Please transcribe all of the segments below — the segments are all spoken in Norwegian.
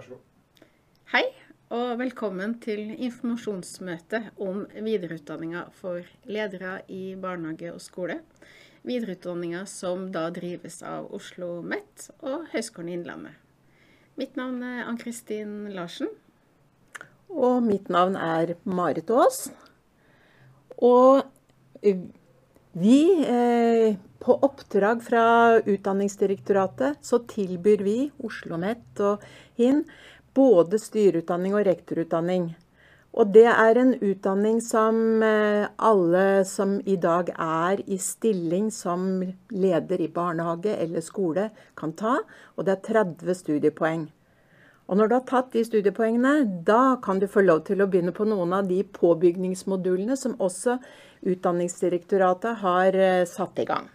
Vær så god. Hei, og velkommen til informasjonsmøte om videreutdanninga for ledere i barnehage og skole. Videreutdanninga som da drives av Oslo OsloMet og Høgskolen Innlandet. Mitt navn er Ann-Kristin Larsen. Og mitt navn er Marit Aas. Og vi, eh, på oppdrag fra Utdanningsdirektoratet, så tilbyr vi, Oslo OsloMet og HIN, både styreutdanning og rektorutdanning. Og det er en utdanning som eh, alle som i dag er i stilling som leder i barnehage eller skole, kan ta. Og det er 30 studiepoeng. Og når du har tatt de studiepoengene, da kan du få lov til å begynne på noen av de påbygningsmodulene som også Utdanningsdirektoratet har eh, satt i gang.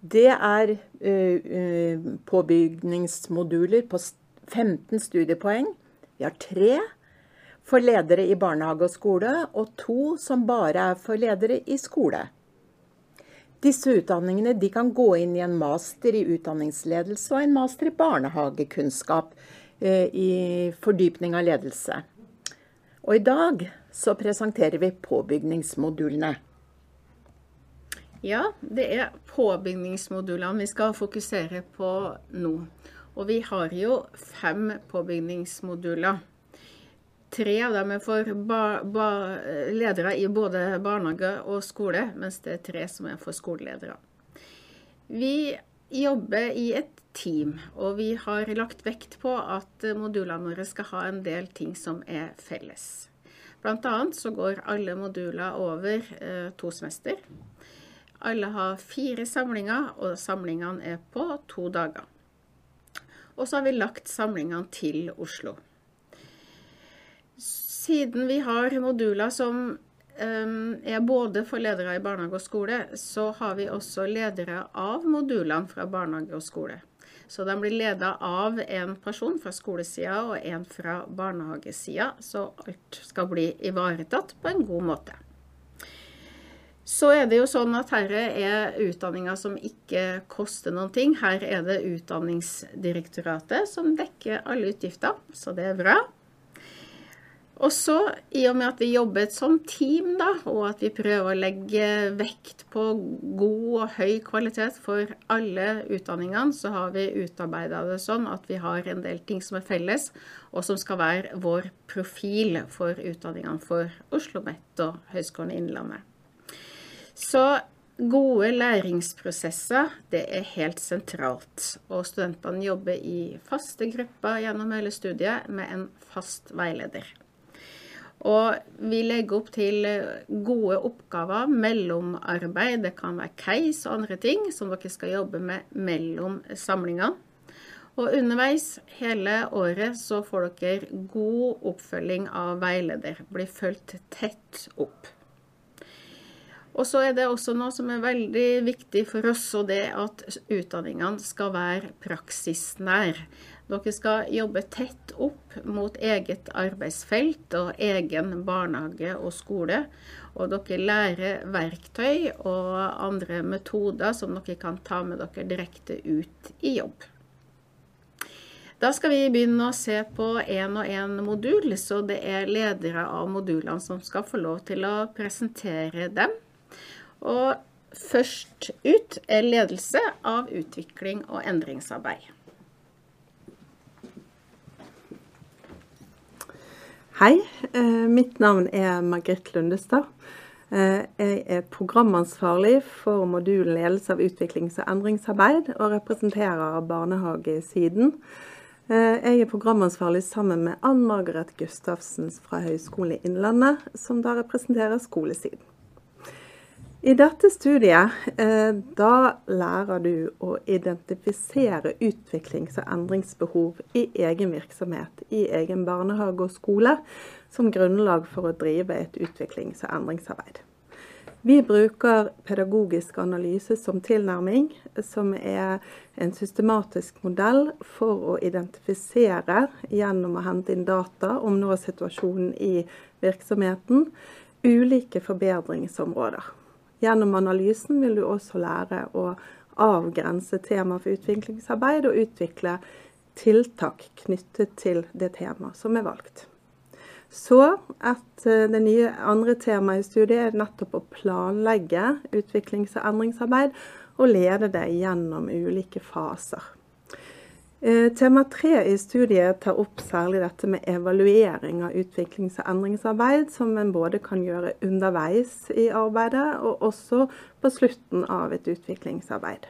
Det er uh, påbygningsmoduler på 15 studiepoeng. Vi har tre for ledere i barnehage og skole, og to som bare er for ledere i skole. Disse utdanningene kan gå inn i en master i utdanningsledelse og en master i barnehagekunnskap eh, i fordypning av ledelse. Og i dag så presenterer vi påbygningsmodulene. Ja, det er påbygningsmodulene vi skal fokusere på nå. Og vi har jo fem påbygningsmoduler. Tre av dem er for ledere i både barnehage og skole, mens det er tre som er for skoleledere. Vi jobber i et team, og vi har lagt vekt på at modulene våre skal ha en del ting som er felles. Blant annet så går alle moduler over eh, to semester. Alle har fire samlinger, og samlingene er på to dager. Og så har vi lagt samlingene til Oslo. Siden vi har moduler som um, er både for ledere i barnehage og skole, så har vi også ledere av modulene fra barnehage og skole. Så de blir leda av en person fra skolesida og en fra barnehagesida, så alt skal bli ivaretatt på en god måte. Så er det jo sånn at her er utdanninger som ikke koster noen ting. Her er det Utdanningsdirektoratet som dekker alle utgifter, så det er bra. Og så, i og med at vi jobber sånt team, da, og at vi prøver å legge vekt på god og høy kvalitet for alle utdanningene, så har vi utarbeida det sånn at vi har en del ting som er felles, og som skal være vår profil for utdanningene for Oslo OsloMet og Høgskolen Innlandet. Så gode læringsprosesser, det er helt sentralt. Og studentene jobber i faste grupper gjennom hele studiet med en fast veileder. Og vi legger opp til gode oppgaver, mellomarbeid, det kan være case og andre ting som dere skal jobbe med mellom samlingene. Og underveis hele året så får dere god oppfølging av veileder. Blir fulgt tett opp. Og så er det også noe som er veldig viktig for oss, og det at utdanningene skal være praksisnær. Dere skal jobbe tett opp mot eget arbeidsfelt og egen barnehage og skole. Og dere lærer verktøy og andre metoder som dere kan ta med dere direkte ut i jobb. Da skal vi begynne å se på én og én modul, så det er ledere av modulene som skal få lov til å presentere dem. Og først ut er ledelse av utvikling og endringsarbeid. Hei, eh, mitt navn er Margrit Lundestad. Eh, jeg er programansvarlig for modulen ledelse av utviklings- og endringsarbeid, og representerer barnehagesiden. Eh, jeg er programansvarlig sammen med Ann Margaret Gustavsen fra Høgskolen i Innlandet, som da representerer skolesiden. I dette studiet eh, da lærer du å identifisere utviklings- og endringsbehov i egen virksomhet, i egen barnehage og skole, som grunnlag for å drive et utviklings- og endringsarbeid. Vi bruker pedagogisk analyse som tilnærming, som er en systematisk modell for å identifisere, gjennom å hente inn data om nå situasjonen i virksomheten, ulike forbedringsområder. Gjennom analysen vil du også lære å avgrense tema for utviklingsarbeid og utvikle tiltak knyttet til det temaet som er valgt. Så et, eh, det nye andre temaet i studiet er nettopp å planlegge utviklings- og endringsarbeid, og lede det gjennom ulike faser. Eh, tema tre i studiet tar opp særlig dette med evaluering av utviklings- og endringsarbeid, som en både kan gjøre underveis i arbeidet, og også på slutten av et utviklingsarbeid.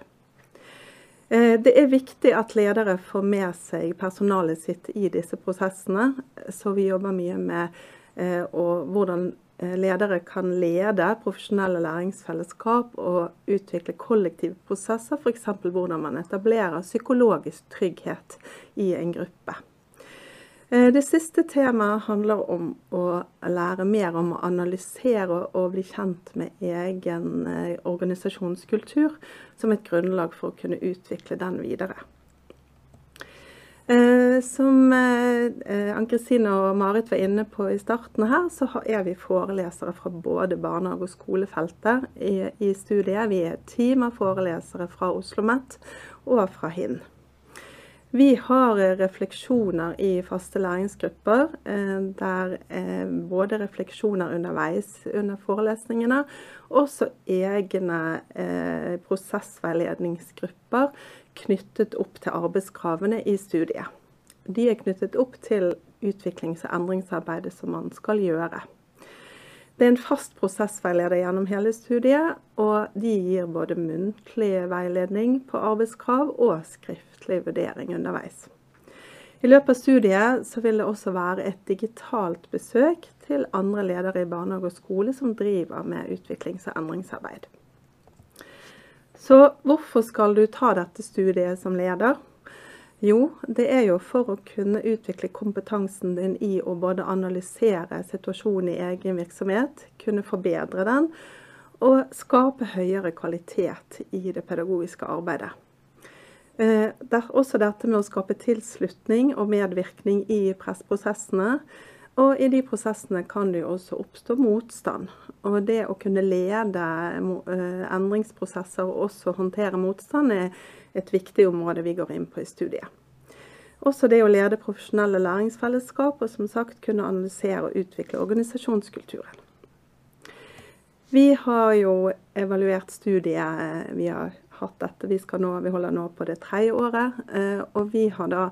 Eh, det er viktig at ledere får med seg personalet sitt i disse prosessene, så vi jobber mye med og hvordan Eh, ledere kan lede profesjonelle læringsfellesskap og utvikle kollektive prosesser, f.eks. hvordan man etablerer psykologisk trygghet i en gruppe. Eh, det siste temaet handler om å lære mer om å analysere og bli kjent med egen eh, organisasjonskultur, som et grunnlag for å kunne utvikle den videre. Eh, som eh, eh Ann-Kristine og Marit var inne på i starten her, så er vi forelesere fra både barnehage- og skolefeltet i, studiet. Vi er et team av forelesere fra Oslo OsloMet og fra HINN. Vi har refleksjoner i faste læringsgrupper, der både refleksjoner underveis under forelesningene, også egne prosessveiledningsgrupper knyttet opp til arbeidskravene i studiet. De er knyttet opp til utviklings- og endringsarbeidet som man skal gjøre. Det er en fast prosessveileder gjennom hele studiet, og de gir både muntlig veiledning på arbeidskrav og skriftlig vurdering underveis. I løpet av studiet vil det også være et digitalt besøk til andre ledere i barnehage og skole som driver med utviklings- og endringsarbeid. Så hvorfor skal du ta dette studiet som leder? Jo, det er jo for å kunne utvikle kompetansen din i å både analysere situasjonen i egen virksomhet, kunne forbedre den, og skape høyere kvalitet i det pedagogiske arbeidet. Eh, det er også dette med å skape tilslutning og medvirkning i pressprosessene og i de prosessene kan det jo også oppstå motstand. Og det å kunne lede eh, endringsprosesser og også håndtere motstand er et viktig område vi går inn på i studiet. Også det å lede profesjonelle læringsfellesskap og som sagt kunne analysere og utvikle organisasjonskulturen. Vi har jo evaluert studiet. Vi har hatt dette. Vi, nå, vi holder nå på det tredje året. Eh, og vi har da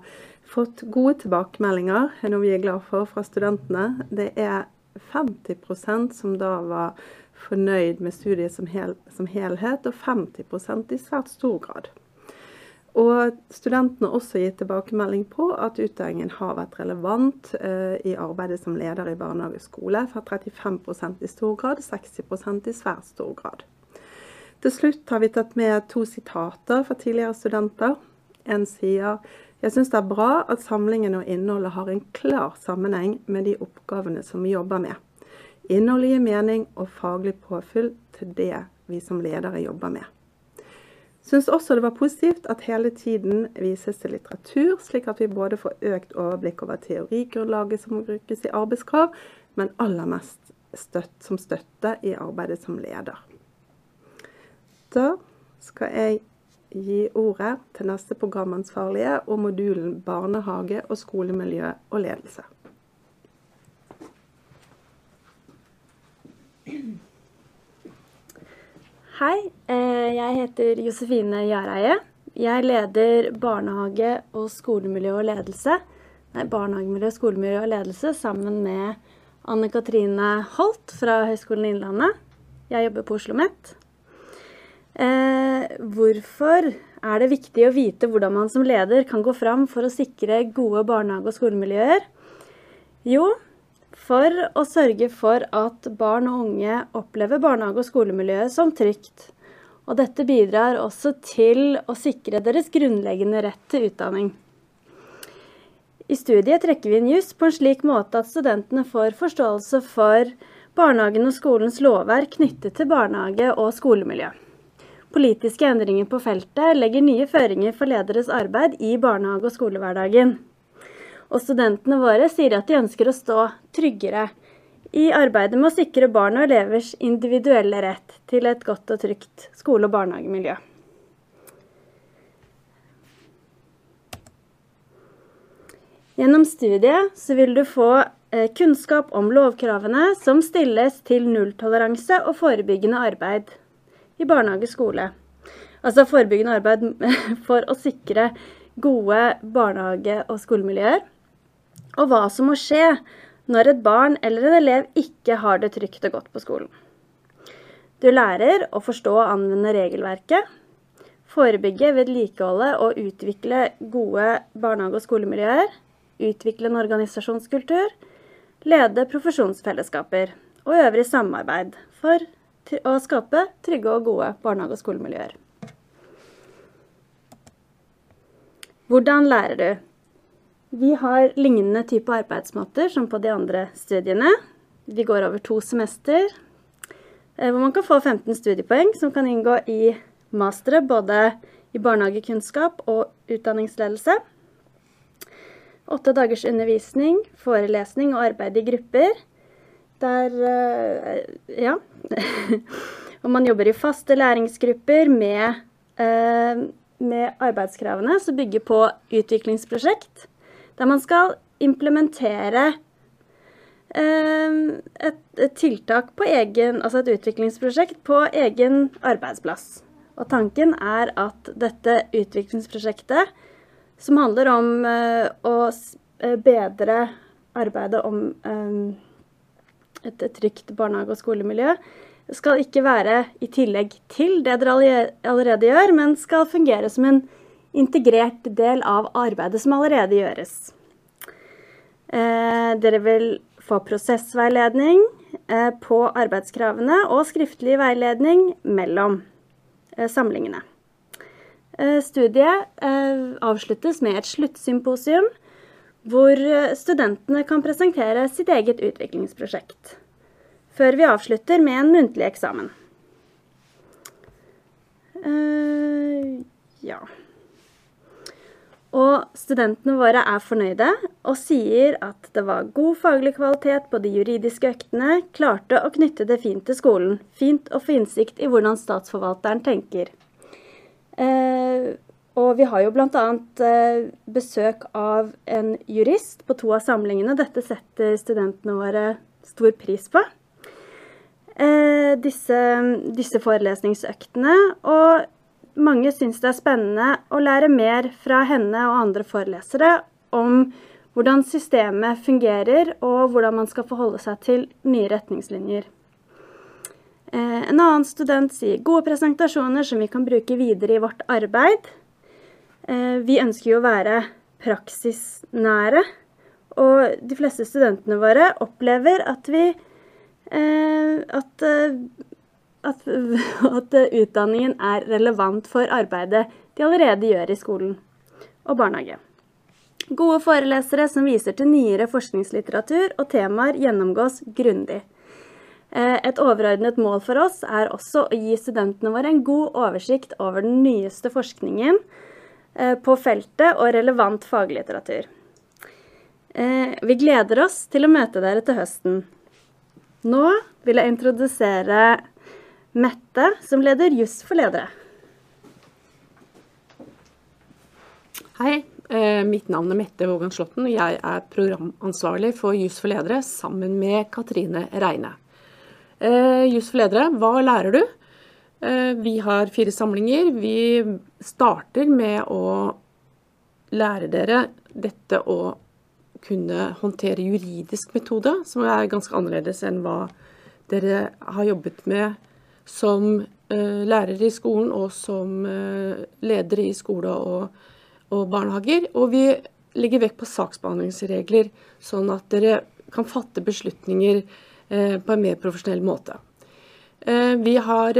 fått gode tilbakemeldinger, noe vi er glad for, fra studentene. Det er 50% som da var fornøyd med studiet som, hel, som helhet, og 50% i svært stor grad. Og studentene har også gitt tilbakemelding på at utdanningen har vært relevant eh, i arbeidet som leder i barnehage og skole, fra 35% i stor grad, 60% i svært stor grad. Til slutt har vi tatt med to sitater fra tidligere studenter. En sier jeg syns det er bra at samlingen og innholdet har en klar sammenheng med de oppgavene som vi jobber med. Innholdet gir mening og faglig påfyll til det vi som ledere jobber med. Syns også det var positivt at hele tiden vises til litteratur, slik at vi både får økt overblikk over teorigrunnlaget som brukes i arbeidskrav, men aller mest støtt, som støtte i arbeidet som leder. Da skal jeg gi ordet til neste programansvarlige og modulen barnehage og skolemiljø og ledelse. Hei, eh, jeg heter Josefine Jareie. Jeg leder barnehage og skolemiljø og ledelse. Nei, barnehagemiljø, skolemiljø og ledelse sammen med Anne Katrine Holt fra Høgskolen Innlandet. Jeg jobber på Oslo OsloMet. Eh, hvorfor er det viktig å vite hvordan man som leder kan gå fram for å sikre gode barnehage- og skolemiljøer? Jo, for å sørge for at barn og unge opplever barnehage- og skolemiljøet som trygt. Og dette bidrar også til å sikre deres grunnleggende rett til utdanning. I studiet trekker vi inn juss på en slik måte at studentene får forståelse for barnehagen og skolens lovverk knyttet til barnehage og skolemiljø. Politiske endringer på feltet legger nye føringer for lederes arbeid i barnehage- og skolehverdagen. Og studentene våre sier at de ønsker å stå tryggere i arbeidet med å sikre barn og elevers individuelle rett til et godt og trygt skole- og barnehagemiljø. Gjennom studiet så vil du få eh, kunnskap om lovkravene som stilles til nulltoleranse og forebyggende arbeid i barnehage og skole. Altså forebyggende arbeid for å sikre gode barnehage- og skolemiljøer. Og hva som må skje når et barn eller en elev ikke har det trygt og godt på skolen. Du lærer å forstå og anvende regelverket, forebygge, vedlikeholde og utvikle gode barnehage- og skolemiljøer, utvikle en organisasjonskultur, lede profesjonsfellesskaper og øvrig samarbeid for å skape trygge og gode barnehage- og skolemiljøer. Hvordan lærer du? Vi har lignende type arbeidsmåter som på de andre studiene. Vi går over to semester, eh, hvor man kan få 15 studiepoeng som kan inngå i mastere både i barnehagekunnskap og utdanningsledelse. Åtte dagers undervisning, forelesning og arbeid i grupper. Der eh, Ja. og man jobber i faste læringsgrupper med, eh, med arbeidskravene som bygger på utviklingsprosjekt, der man skal implementere eh, et, et tiltak på egen Altså et utviklingsprosjekt på egen arbeidsplass. Og tanken er at dette utviklingsprosjektet som handler om å bedre arbeidet om et, trygt barnehage- og skolemiljø. Skal ikke være i tillegg til det dere allerede gjør, men skal fungere som en integrert del av arbeidet som allerede gjøres. Uh, dere vil få prosessveiledning på arbeidskravene og skriftlig veiledning mellom samlingene. Studiet avsluttes med et sluttsymposium, hvor studentene kan presentere sitt eget utviklingsprosjekt. Før vi avslutter med en muntlig eksamen. ja. Og studentene våre er fornøyde og sier at det var god faglig kvalitet på de juridiske øktene, klarte å knytte det fint til skolen. Fint å få innsikt i hvordan statsforvalteren tenker. Eh, og vi har jo bl.a. Eh, besøk av en jurist på to av samlingene. Dette setter studentene våre stor pris på. Eh, disse, disse forelesningsøktene. Og mange syns det er spennende å lære mer fra henne og andre forelesere om hvordan systemet fungerer, og hvordan man skal forholde seg til nye retningslinjer. Eh, en annen student sier gode presentasjoner som vi kan bruke videre i vårt arbeid. Eh, vi ønsker jo å være praksisnære, og de fleste studentene våre opplever at vi eh, at, at, at utdanningen er relevant for arbeidet de allerede gjør i skolen og barnehage. Gode forelesere som viser til nyere forskningslitteratur og temaer gjennomgås grundig. Et overordnet mål for oss er også å gi studentene våre en god oversikt over den nyeste forskningen på feltet og relevant faglitteratur. Vi gleder oss til å møte dere til høsten. Nå vil jeg introdusere Mette, som leder Juss for ledere. Hei, mitt navn er Mette Vågan Slåtten, og jeg er programansvarlig for Juss for ledere sammen med Katrine Reine. Juss for ledere, hva lærer du? Vi har fire samlinger. Vi starter med å lære dere dette å kunne håndtere juridisk metode, som er ganske annerledes enn hva dere har jobbet med som lærere i skolen og som ledere i skole og, og barnehager. Og vi legger vekt på saksbehandlingsregler, sånn at dere kan fatte beslutninger på en mer profesjonell måte. Vi har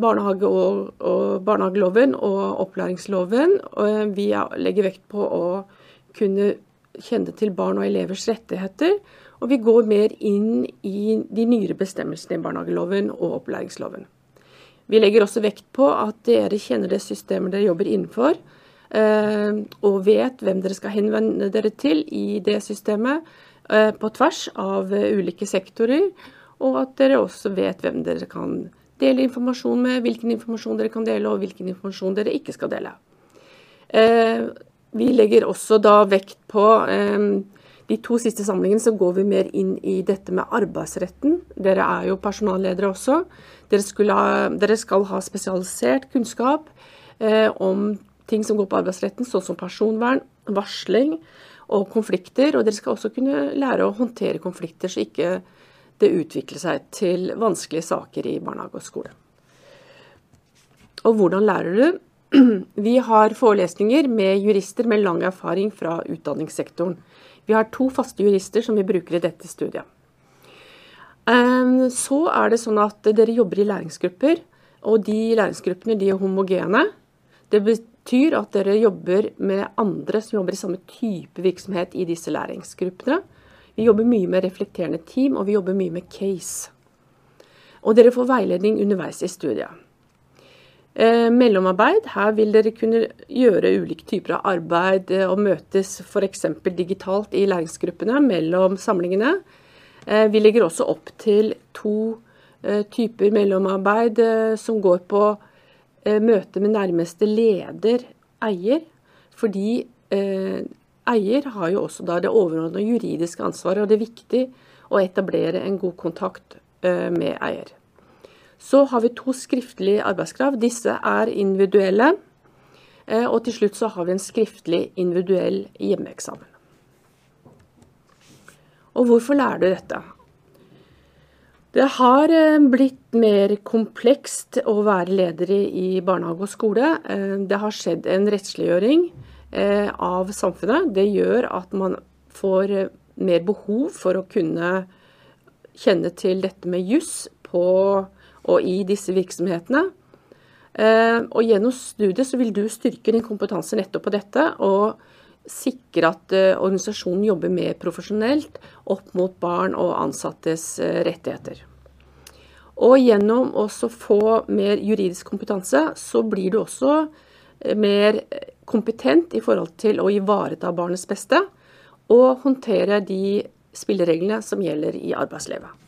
barnehage og, og barnehageloven og opplæringsloven. Og vi legger vekt på å kunne kjenne til barn og elevers rettigheter. Og vi går mer inn i de nyere bestemmelsene i barnehageloven og opplæringsloven. Vi legger også vekt på at dere kjenner det systemet dere jobber innenfor, og vet hvem dere skal henvende dere til i det systemet på tvers av ulike sektorer, og at dere også vet hvem dere kan dele informasjon med, hvilken informasjon dere kan dele, og hvilken informasjon dere ikke skal dele. vi legger også da vekt på eh, de to siste samlingene så går vi mer inn i dette med arbeidsretten. Dere er jo personalledere også. Dere, ha, dere skal ha spesialisert kunnskap eh, om ting som går på arbeidsretten, sånn som personvern, varsling og konflikter. Og dere skal også kunne lære å håndtere konflikter, så ikke det utvikler seg til vanskelige saker i barnehage og skole. Og hvordan lærer du? Vi har forelesninger med jurister med lang erfaring fra utdanningssektoren. Vi har to faste jurister som vi bruker i dette studiet. Ehm, så er det sånn at dere jobber i læringsgrupper, og de læringsgruppene de er homogene. Det betyr at dere jobber med andre som jobber i samme type virksomhet i disse læringsgruppene. Vi jobber mye med reflekterende team, og vi jobber mye med case. Og dere får veiledning underveis i studiet. Eh, mellomarbeid. Her vil dere kunne gjøre ulike typer av arbeid eh, og møtes f.eks. digitalt i læringsgruppene mellom samlingene. Eh, vi legger også opp til to eh, typer mellomarbeid eh, som går på møte med nærmeste leder, eier. Fordi eier har jo også da det overordnede juridiske ansvaret, og det er viktig å etablere en god kontakt med eier. Så har vi to skriftlige arbeidskrav. Disse er individuelle. Og til slutt så har vi en skriftlig individuell hjemmeeksamen. Og hvorfor lærer du dette? Det har eh, blitt mer komplekst å være leder i barnehage og skole. Eh, det har skjedd en rettsliggjøring eh, av samfunnet. Det gjør at man får mer behov for å kunne kjenne til dette med juss på og i disse virksomhetene. Og gjennom studiet så vil du styrke din kompetanse nettopp på dette. og sikre at organisasjonen jobber mer profesjonelt opp mot barn og ansattes rettigheter. Og gjennom å få mer juridisk kompetanse, så blir du også mer kompetent i forhold til å ivareta barnets beste og håndtere de spillereglene som gjelder i arbeidslivet.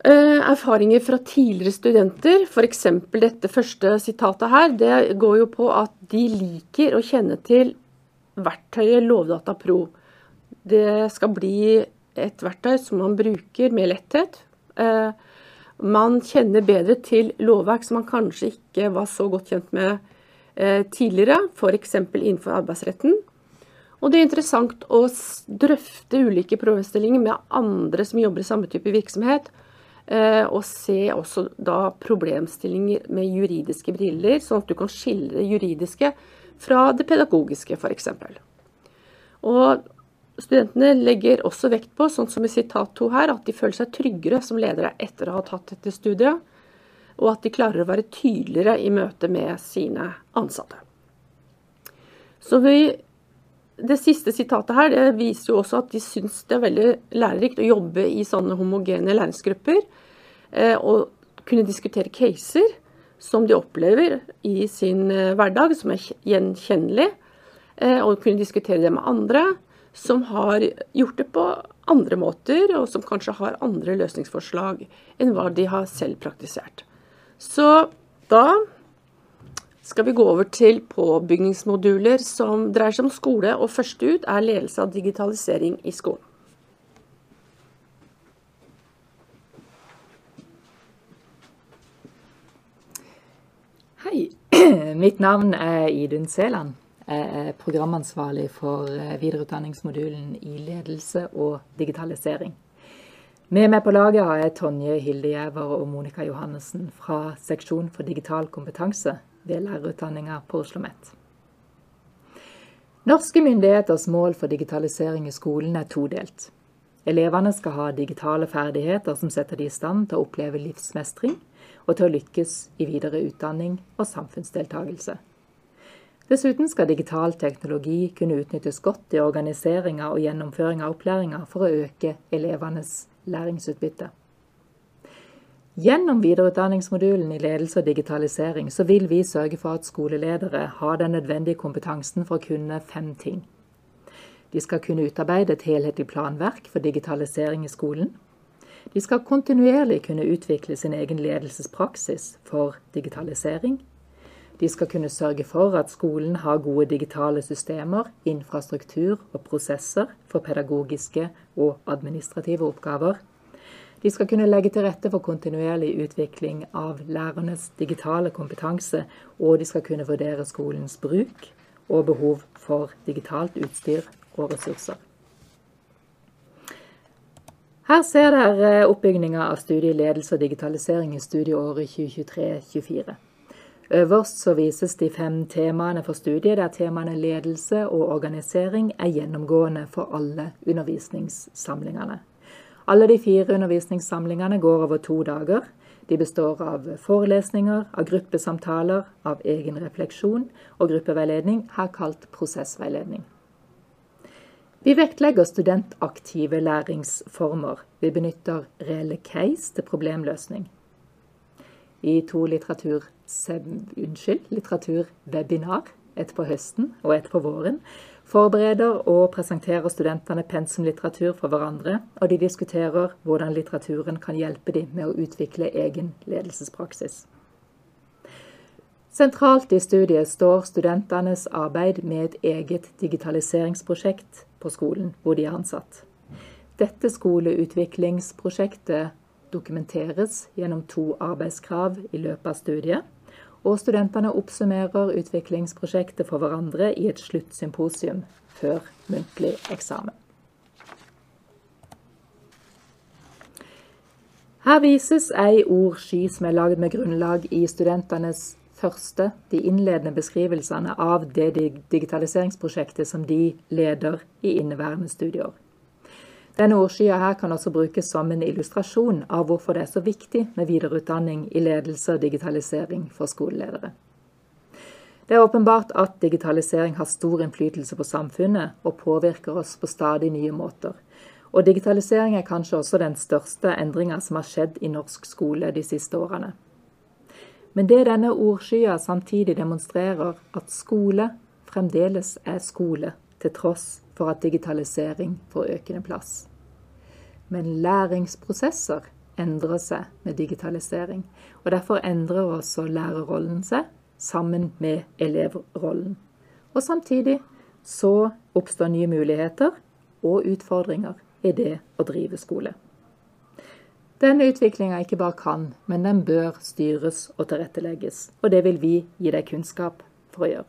Eh, erfaringer fra tidligere studenter, f.eks. dette første sitatet her, det går jo på at de liker å kjenne til verktøyet Lovdata Pro. Det skal bli et verktøy som man bruker med letthet. Eh, man kjenner bedre til lovverk som man kanskje ikke var så godt kjent med eh, tidligere, f.eks. innenfor arbeidsretten. Og det er interessant å drøfte ulike problemstillinger med andre som jobber i samme type virksomhet Eh, og se også da problemstillinger med juridiske briller, sånn at du kan skille det juridiske fra det pedagogiske, f.eks. Og studentene legger også vekt på, sånn som i sitat 2 her, at de føler seg tryggere som ledere etter å ha tatt dette studiet, og at de klarer å være tydeligere i møte med sine ansatte. Så vi det siste sitatet her det viser jo også at de syns det er veldig lærerikt å jobbe i sånne homogene læringsgrupper. Eh, og kunne diskutere caser som de opplever i sin eh, hverdag, som er gjenkjennelig. Eh, og kunne diskutere det med andre som har gjort det på andre måter, og som kanskje har andre løsningsforslag enn hva de har selv praktisert. Så da skal vi gå over til påbygningsmoduler som dreier seg om skole, og først ut er ledelse av digitalisering i skolen. Hei, mitt navn er Idun Sæland. Er programansvarlig for eh, videreutdanningsmodulen i ledelse og digitalisering. Med meg på laget har jeg Tonje Hildejæver og Monica Johannessen fra seksjon for digital kompetanse ved lærerutdanninga på Oslo OsloMet. Norske myndigheters mål for digitalisering i skolen er todelt. Elevene skal ha digitale ferdigheter som setter de i stand til å oppleve livsmestring og til å lykkes i videre utdanning og samfunnsdeltagelse. Dessuten skal digital teknologi kunne utnyttes godt i organiseringa og gjennomføring av opplæringa for å øke elevenes læringsutbytte. Gjennom videreutdanningsmodulen i ledelse og digitalisering så vil vi sørge for at skoleledere har den nødvendige kompetansen for å kunne fem ting. De skal kunne utarbeide et helhetlig planverk for digitalisering i skolen. De skal kontinuerlig kunne utvikle sin egen ledelsespraksis for digitalisering. De skal kunne sørge for at skolen har gode digitale systemer, infrastruktur og prosesser for pedagogiske og administrative oppgaver. De skal kunne legge til rette for kontinuerlig utvikling av lærernes digitale kompetanse, og de skal kunne vurdere skolens bruk og behov for digitalt utstyr og ressurser. Her ser dere oppbygninga av studieledelse og digitalisering i studieåret 2023-2024. Øverst så vises de fem temaene for studiet, der temaene ledelse og organisering er gjennomgående for alle undervisningssamlingene. Alle de fire undervisningssamlingene går over to dager. De består av forelesninger, av gruppesamtaler, av egen refleksjon og gruppeveiledning, her kalt prosessveiledning. Vi vektlegger studentaktive læringsformer. Vi benytter reelle case til problemløsning. I to litteratur unnskyld, litteraturwebinar, et på høsten og et på våren, forbereder og presenterer studentene pensumlitteratur for hverandre, og de diskuterer hvordan litteraturen kan hjelpe dem med å utvikle egen ledelsespraksis. Sentralt i studiet står studentenes arbeid med et eget digitaliseringsprosjekt på skolen hvor de er ansatt. Dette skoleutviklingsprosjektet dokumenteres gjennom to arbeidskrav i løpet av studiet og studentene oppsummerer utviklingsprosjektet for hverandre i et sluttsymposium før muntlig eksamen. Her vises ei ordsky som er lagd med grunnlag i studentenes første, de innledende beskrivelsene av det digitaliseringsprosjektet som de leder i inneværende studieår. Denne ordskya her kan også brukes som en illustrasjon av hvorfor det er så viktig med videreutdanning i ledelse og digitalisering for skoleledere. Det er åpenbart at digitalisering har stor innflytelse på samfunnet og påvirker oss på stadig nye måter. Og digitalisering er kanskje også den største endringa som har skjedd i norsk skole de siste årene. Men det denne ordskya samtidig demonstrerer, at skole fremdeles er skole, til tross for at digitalisering får økende plass. Men læringsprosesser endrer seg med digitalisering. Og derfor endrer også lærerrollen seg sammen med elevrollen. Og samtidig så oppstår nye muligheter og utfordringer i det å drive skole. Denne utviklinga ikke bare kan, men den bør styres og tilrettelegges. Og det vil vi gi deg kunnskap for å gjøre.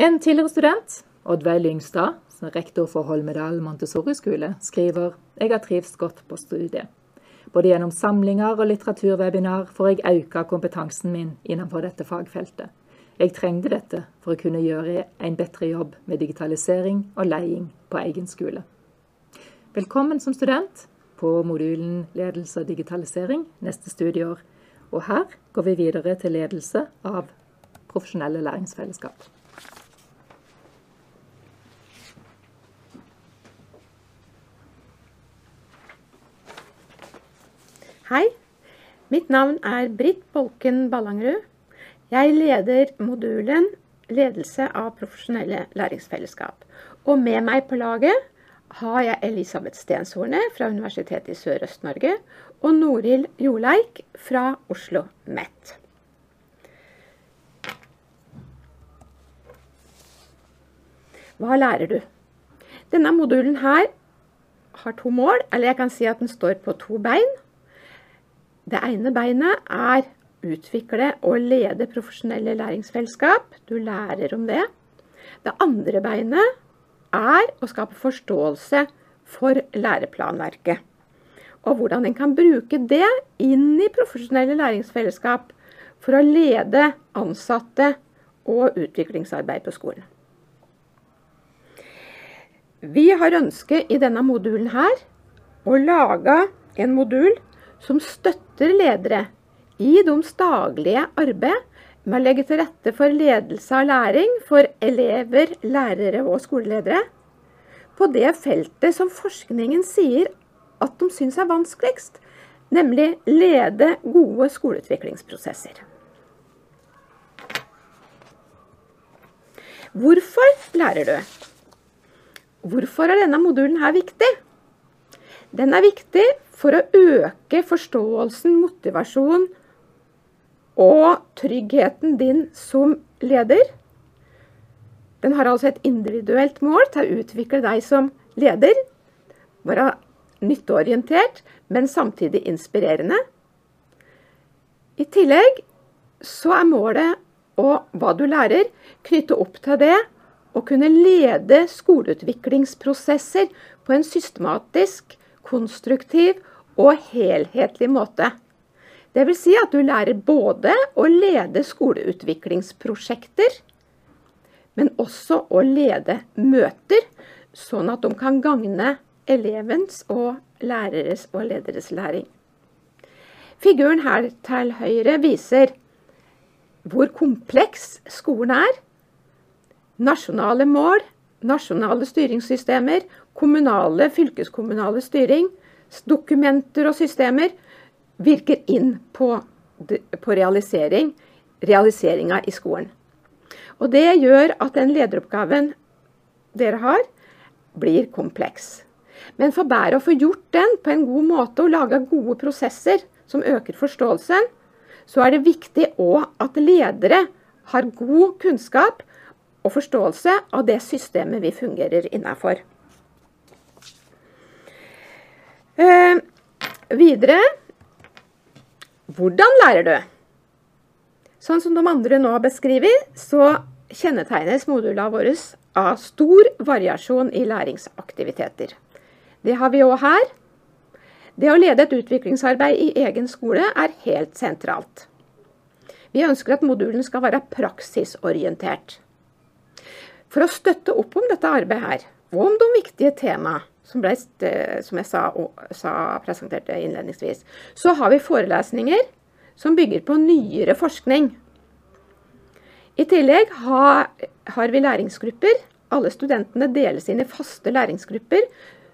En tidligere student, Oddveig Lyngstad, som er rektor for Holmedal Montessori-skole, skriver jeg har trivst godt på studiet. Både gjennom samlinger og litteraturwebinar får jeg økt kompetansen min innenfor dette fagfeltet. Jeg trengte dette for å kunne gjøre en bedre jobb med digitalisering og leding på egen skole. Velkommen som student på modulen ledelse og digitalisering neste studieår. Og her går vi videre til ledelse av profesjonelle læringsfellesskap. Hei, mitt navn er Britt Bolken Ballangerud. Jeg leder modulen Ledelse av profesjonelle læringsfellesskap. Og med meg på laget har jeg Elisabeth Stenshorne fra Universitetet i Sørøst-Norge og Noril Joleik fra Oslo MET. Hva lærer du? Denne modulen her har to mål, eller jeg kan si at den står på to bein. Det ene beinet er utvikle og lede profesjonelle læringsfellesskap. Du lærer om det. Det andre beinet er å skape forståelse for læreplanverket. Og hvordan en kan bruke det inn i profesjonelle læringsfellesskap for å lede ansatte og utviklingsarbeid på skolen. Vi har ønske i denne modulen her å lage en modul som støtter ledere i deres daglige arbeid med å legge til rette for ledelse av læring for elever, lærere og skoleledere på det feltet som forskningen sier at de syns er vanskeligst, nemlig lede gode skoleutviklingsprosesser. Hvorfor lærer du? Hvorfor er denne modulen her viktig? Den er viktig for å øke forståelsen, motivasjon og tryggheten din som leder. Den har altså et individuelt mål til å utvikle deg som leder. Være nytteorientert, men samtidig inspirerende. I tillegg så er målet og hva du lærer, knytte opp til det å kunne lede skoleutviklingsprosesser på en systematisk, konstruktiv og helhetlig måte. Vil si at du lærer både å lede skoleutviklingsprosjekter, men også å lede møter, sånn at de kan gagne elevens og læreres og lederes læring. Figuren her til høyre viser hvor kompleks skolen er. Nasjonale mål, nasjonale styringssystemer, kommunale, fylkeskommunale styring, dokumenter og systemer virker inn på, på realisering, realiseringa i skolen. Og det gjør at den lederoppgaven dere har, blir kompleks. Men for bare å få gjort den på en god måte og lage gode prosesser som øker forståelsen, så er det viktig òg at ledere har god kunnskap og forståelse av det systemet vi fungerer innafor. Eh, videre hvordan lærer du? Sånn som de andre nå beskriver, så kjennetegnes modulene våre av stor variasjon i læringsaktiviteter. Det har vi òg her. Det å lede et utviklingsarbeid i egen skole er helt sentralt. Vi ønsker at modulen skal være praksisorientert. For å støtte opp om dette arbeidet her, og om de viktige temaene som, ble, som jeg sa, sa, presenterte innledningsvis, så har vi forelesninger som bygger på nyere forskning. I tillegg har, har vi læringsgrupper. Alle studentene deles inn i faste læringsgrupper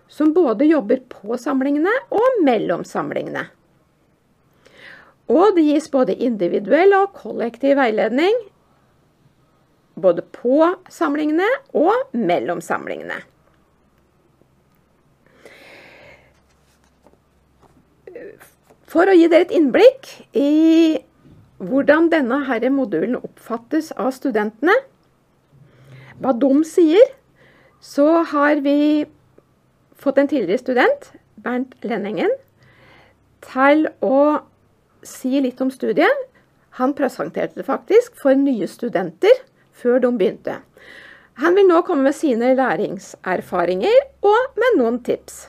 som både jobber på samlingene og mellom samlingene. Og det gis både individuell og kollektiv veiledning både på samlingene og mellom samlingene. For å gi dere et innblikk i hvordan denne herre modulen oppfattes av studentene, hva de sier, så har vi fått en tidligere student, Bernt Lenningen, til å si litt om studiet. Han presenterte det faktisk for nye studenter før de begynte. Han vil nå komme med sine læringserfaringer og med noen tips.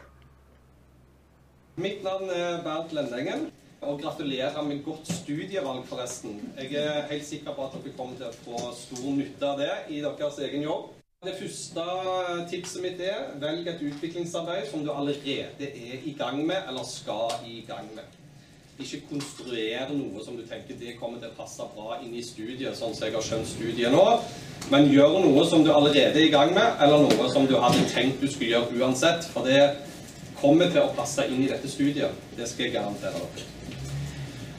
Mitt navn er Bernt Lendengen, og gratulerer med godt studievalg, forresten. Jeg er helt sikker på at dere kommer til å få stor nytte av det i deres egen jobb. Det første tipset mitt er velg et utviklingsarbeid som du allerede er i gang med, eller skal i gang med. Ikke konstruere noe som du tenker det kommer til å passe bra inn i studiet, sånn som jeg har skjønt studiet nå. Men gjør noe som du allerede er i gang med, eller noe som du hadde tenkt du skulle gjøre uansett. For det kommer til å passe inn i dette studiet. Det skal jeg garantere dere.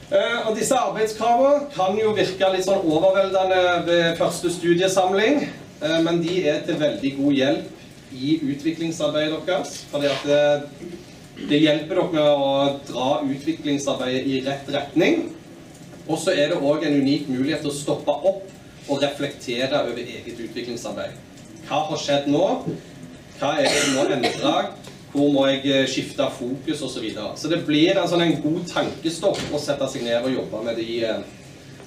Uh, og disse arbeidskravene kan jo virke litt sånn overveldende ved første studiesamling. Eh, men de er til veldig god hjelp i utviklingsarbeidet deres. fordi at det, det hjelper dere med å dra utviklingsarbeidet i rett retning. Og så er det òg en unik mulighet til å stoppe opp og reflektere over eget utviklingsarbeid. Hva har skjedd nå? Hva er det nå må? Hvor må jeg eh, skifte fokus osv. Så, videre. så det blir en, sånn, en god tankestopp å sette seg ned og jobbe med de eh,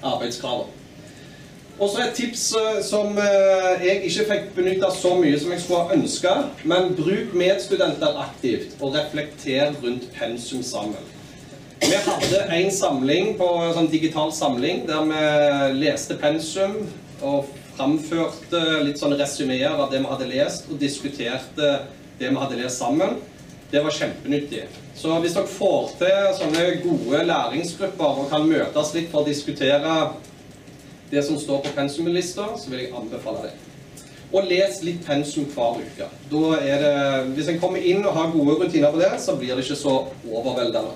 arbeidskravene. Og så et tips eh, som jeg ikke fikk benytta så mye som jeg skulle ha ønska. Men bruk medstudenter aktivt, og reflekter rundt pensum sammen. Vi hadde en samling på en sånn digital samling der vi leste pensum og framførte litt sånne resumeer av det vi hadde lest, og diskuterte det vi hadde lest sammen. Det var kjempenyttig. Så hvis dere får til sånne gode læringsgrupper og kan møtes litt for å diskutere det som står på pensumlista, så vil jeg anbefale det. Og les litt pensum hver uke. Det, hvis en kommer inn og har gode rutiner på det, så blir det ikke så overveldende.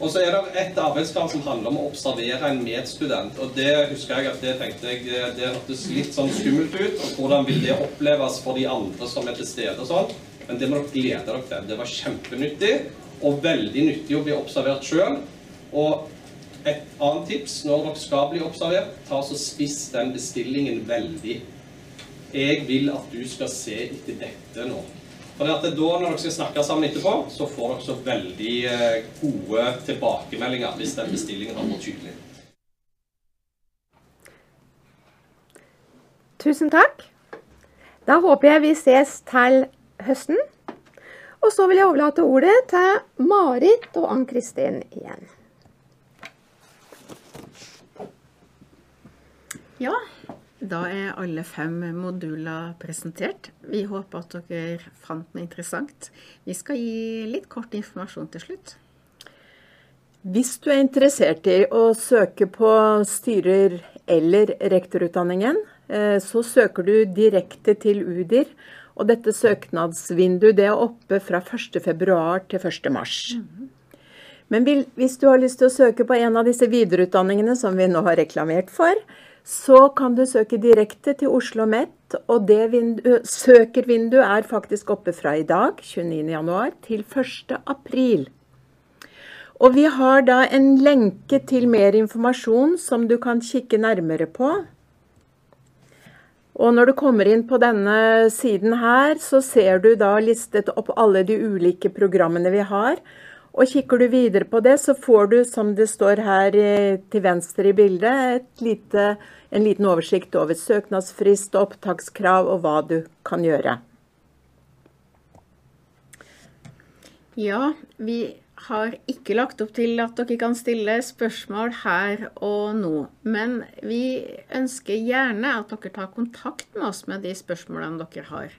Og så er det et arbeidskrav som handler om å observere en medstudent. Og det husker jeg at det tenkte jeg, det hørtes litt sånn skummelt ut. Og hvordan vil det oppleves for de andre som er til stede og sånn. Men det må dere glede dere til. Det var kjempenyttig, og veldig nyttig å bli observert sjøl. Og et annet tips når dere skal bli observert, ta så spiss den bestillingen veldig. Jeg vil at du skal se etter dette nå. For det at det da, når dere skal snakke sammen etterpå, så får dere så veldig eh, gode tilbakemeldinger hvis den bestillingen har vært tydelig. Tusen takk. Da håper jeg vi ses til høsten. Og så vil jeg overlate ordet til Marit og Ann Kristin igjen. Ja, da er alle fem moduler presentert. Vi håper at dere fant noe interessant. Vi skal gi litt kort informasjon til slutt. Hvis du er interessert i å søke på styrer- eller rektorutdanningen, eh, så søker du direkte til UDIR. Og dette søknadsvinduet det er oppe fra 1.2 til 1.3. Men hvis du har lyst til å søke på en av disse videreutdanningene som vi nå har reklamert for, så kan du søke direkte til Oslo OsloMet, og det vindu, søkervinduet er faktisk oppe fra i dag, 29.1, til 1.4. Og vi har da en lenke til mer informasjon som du kan kikke nærmere på. Og når du kommer inn på denne siden her, så ser du da listet opp alle de ulike programmene vi har. Og kikker du videre på det, så får du, som det står her til venstre i bildet, lite, en liten oversikt over søknadsfrist, opptakskrav og hva du kan gjøre. Ja, vi har ikke lagt opp til at dere kan stille spørsmål her og nå. Men vi ønsker gjerne at dere tar kontakt med oss med de spørsmålene dere har.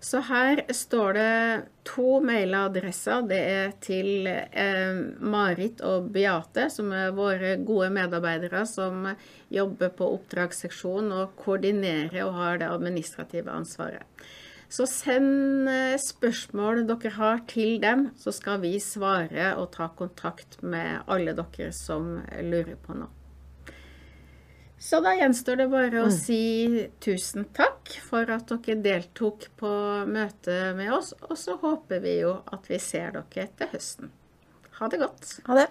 Så her står det to mailadresser. Det er til eh, Marit og Beate, som er våre gode medarbeidere som jobber på oppdragsseksjonen og koordinerer og har det administrative ansvaret. Så send eh, spørsmål dere har til dem, så skal vi svare og ta kontakt med alle dere som lurer på noe. Så da gjenstår det bare å si tusen takk for at dere deltok på møtet med oss. Og så håper vi jo at vi ser dere til høsten. Ha det godt. Ha det.